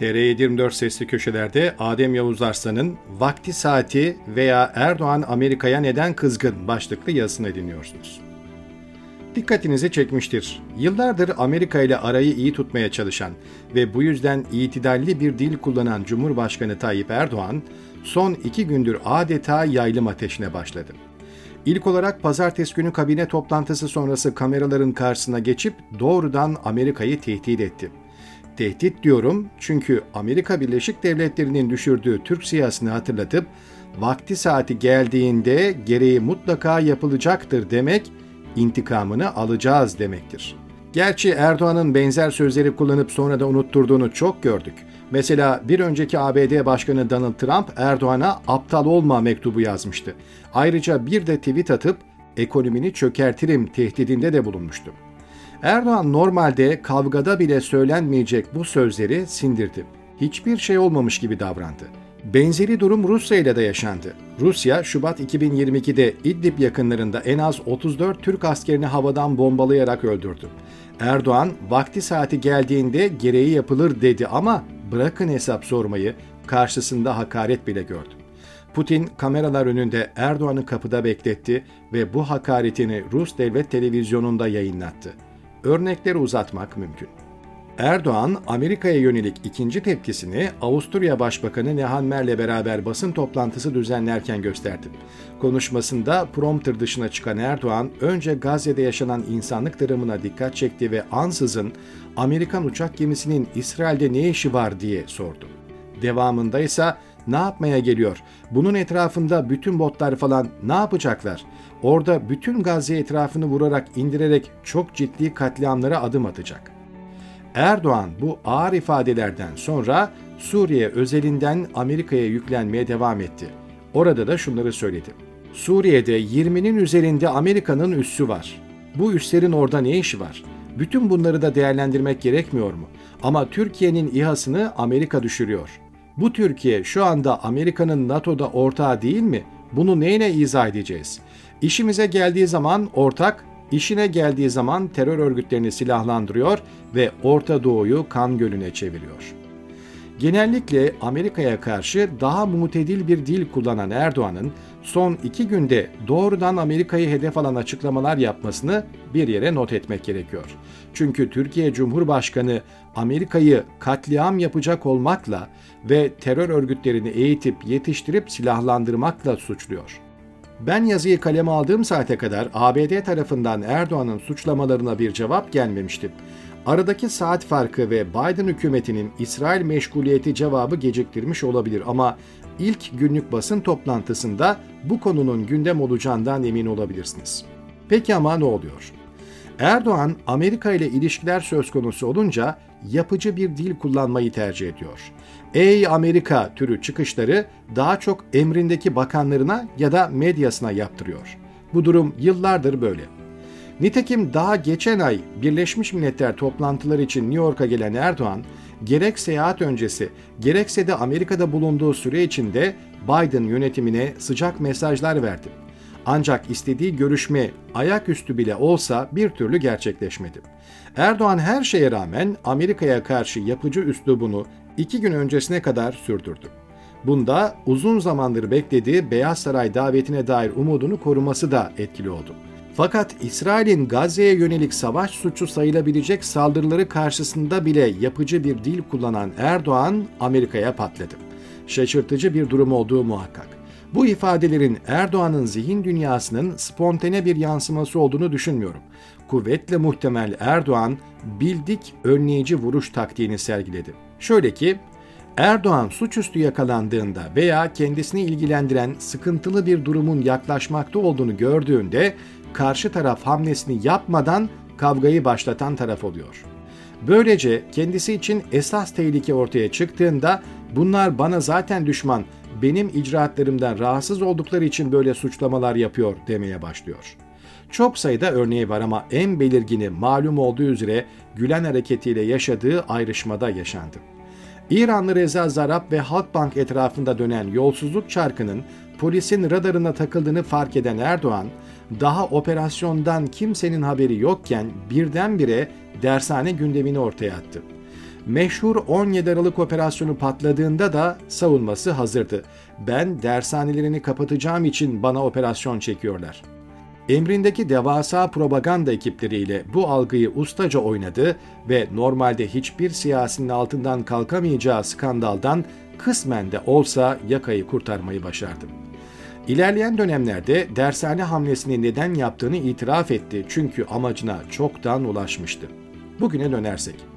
TR724 sesli köşelerde Adem Yavuz Arslan'ın Vakti Saati veya Erdoğan Amerika'ya neden kızgın başlıklı yazısını dinliyorsunuz. Dikkatinizi çekmiştir. Yıllardır Amerika ile arayı iyi tutmaya çalışan ve bu yüzden itidalli bir dil kullanan Cumhurbaşkanı Tayyip Erdoğan, son iki gündür adeta yaylım ateşine başladı. İlk olarak pazartesi günü kabine toplantısı sonrası kameraların karşısına geçip doğrudan Amerika'yı tehdit etti. Tehdit diyorum çünkü Amerika Birleşik Devletleri'nin düşürdüğü Türk siyasını hatırlatıp vakti saati geldiğinde gereği mutlaka yapılacaktır demek intikamını alacağız demektir. Gerçi Erdoğan'ın benzer sözleri kullanıp sonra da unutturduğunu çok gördük. Mesela bir önceki ABD Başkanı Donald Trump Erdoğan'a aptal olma mektubu yazmıştı. Ayrıca bir de tweet atıp ekonomini çökertirim tehdidinde de bulunmuştu. Erdoğan normalde kavgada bile söylenmeyecek bu sözleri sindirdi. Hiçbir şey olmamış gibi davrandı. Benzeri durum Rusya ile de yaşandı. Rusya, Şubat 2022'de İdlib yakınlarında en az 34 Türk askerini havadan bombalayarak öldürdü. Erdoğan, vakti saati geldiğinde gereği yapılır dedi ama bırakın hesap sormayı, karşısında hakaret bile gördü. Putin kameralar önünde Erdoğan'ı kapıda bekletti ve bu hakaretini Rus devlet televizyonunda yayınlattı. Örnekleri uzatmak mümkün. Erdoğan, Amerika'ya yönelik ikinci tepkisini Avusturya Başbakanı Nehammer'le beraber basın toplantısı düzenlerken gösterdi. Konuşmasında prompter dışına çıkan Erdoğan, önce Gazze'de yaşanan insanlık dramına dikkat çekti ve ansızın Amerikan uçak gemisinin İsrail'de ne işi var diye sordu. Devamında ise ne yapmaya geliyor? Bunun etrafında bütün botlar falan ne yapacaklar? Orada bütün Gazze etrafını vurarak indirerek çok ciddi katliamlara adım atacak. Erdoğan bu ağır ifadelerden sonra Suriye özelinden Amerika'ya yüklenmeye devam etti. Orada da şunları söyledi. Suriye'de 20'nin üzerinde Amerika'nın üssü var. Bu üslerin orada ne işi var? Bütün bunları da değerlendirmek gerekmiyor mu? Ama Türkiye'nin İHA'sını Amerika düşürüyor. Bu Türkiye şu anda Amerika'nın NATO'da ortağı değil mi? Bunu neyle izah edeceğiz? İşimize geldiği zaman ortak, işine geldiği zaman terör örgütlerini silahlandırıyor ve Orta Doğu'yu kan gölüne çeviriyor. Genellikle Amerika'ya karşı daha mutedil bir dil kullanan Erdoğan'ın son iki günde doğrudan Amerika'yı hedef alan açıklamalar yapmasını bir yere not etmek gerekiyor. Çünkü Türkiye Cumhurbaşkanı Amerika'yı katliam yapacak olmakla ve terör örgütlerini eğitip yetiştirip silahlandırmakla suçluyor. Ben yazıyı kaleme aldığım saate kadar ABD tarafından Erdoğan'ın suçlamalarına bir cevap gelmemişti. Aradaki saat farkı ve Biden hükümetinin İsrail meşguliyeti cevabı geciktirmiş olabilir ama ilk günlük basın toplantısında bu konunun gündem olacağından emin olabilirsiniz. Peki ama ne oluyor? Erdoğan Amerika ile ilişkiler söz konusu olunca yapıcı bir dil kullanmayı tercih ediyor. Ey Amerika türü çıkışları daha çok emrindeki bakanlarına ya da medyasına yaptırıyor. Bu durum yıllardır böyle. Nitekim daha geçen ay Birleşmiş Milletler toplantıları için New York'a gelen Erdoğan, gerek seyahat öncesi gerekse de Amerika'da bulunduğu süre içinde Biden yönetimine sıcak mesajlar verdi. Ancak istediği görüşme ayaküstü bile olsa bir türlü gerçekleşmedi. Erdoğan her şeye rağmen Amerika'ya karşı yapıcı üslubunu iki gün öncesine kadar sürdürdü. Bunda uzun zamandır beklediği Beyaz Saray davetine dair umudunu koruması da etkili oldu. Fakat İsrail'in Gazze'ye yönelik savaş suçu sayılabilecek saldırıları karşısında bile yapıcı bir dil kullanan Erdoğan Amerika'ya patladı. Şaşırtıcı bir durum olduğu muhakkak. Bu ifadelerin Erdoğan'ın zihin dünyasının spontane bir yansıması olduğunu düşünmüyorum. Kuvvetle muhtemel Erdoğan bildik önleyici vuruş taktiğini sergiledi. Şöyle ki Erdoğan suçüstü yakalandığında veya kendisini ilgilendiren sıkıntılı bir durumun yaklaşmakta olduğunu gördüğünde karşı taraf hamlesini yapmadan kavgayı başlatan taraf oluyor. Böylece kendisi için esas tehlike ortaya çıktığında bunlar bana zaten düşman, benim icraatlarımdan rahatsız oldukları için böyle suçlamalar yapıyor demeye başlıyor. Çok sayıda örneği var ama en belirgini malum olduğu üzere Gülen hareketiyle yaşadığı ayrışmada yaşandı. İranlı Reza Zarap ve Halkbank etrafında dönen yolsuzluk çarkının polisin radarına takıldığını fark eden Erdoğan, daha operasyondan kimsenin haberi yokken birdenbire dershane gündemini ortaya attı. Meşhur 17 Aralık operasyonu patladığında da savunması hazırdı. Ben dershanelerini kapatacağım için bana operasyon çekiyorlar. Emrindeki devasa propaganda ekipleriyle bu algıyı ustaca oynadı ve normalde hiçbir siyasinin altından kalkamayacağı skandaldan kısmen de olsa yakayı kurtarmayı başardı. İlerleyen dönemlerde dershane hamlesini neden yaptığını itiraf etti çünkü amacına çoktan ulaşmıştı. Bugüne dönersek.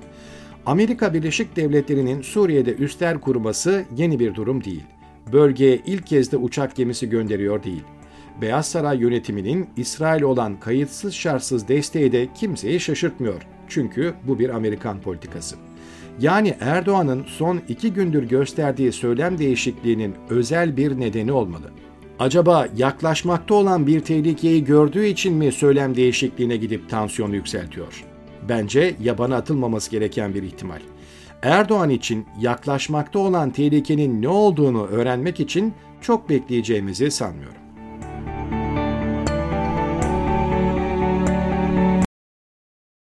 Amerika Birleşik Devletleri'nin Suriye'de üster kurması yeni bir durum değil. Bölgeye ilk kez de uçak gemisi gönderiyor değil. Beyaz Saray yönetiminin İsrail olan kayıtsız şartsız desteği de kimseyi şaşırtmıyor. Çünkü bu bir Amerikan politikası. Yani Erdoğan'ın son iki gündür gösterdiği söylem değişikliğinin özel bir nedeni olmalı. Acaba yaklaşmakta olan bir tehlikeyi gördüğü için mi söylem değişikliğine gidip tansiyonu yükseltiyor? Bence yabana atılmaması gereken bir ihtimal. Erdoğan için yaklaşmakta olan tehlikenin ne olduğunu öğrenmek için çok bekleyeceğimizi sanmıyorum.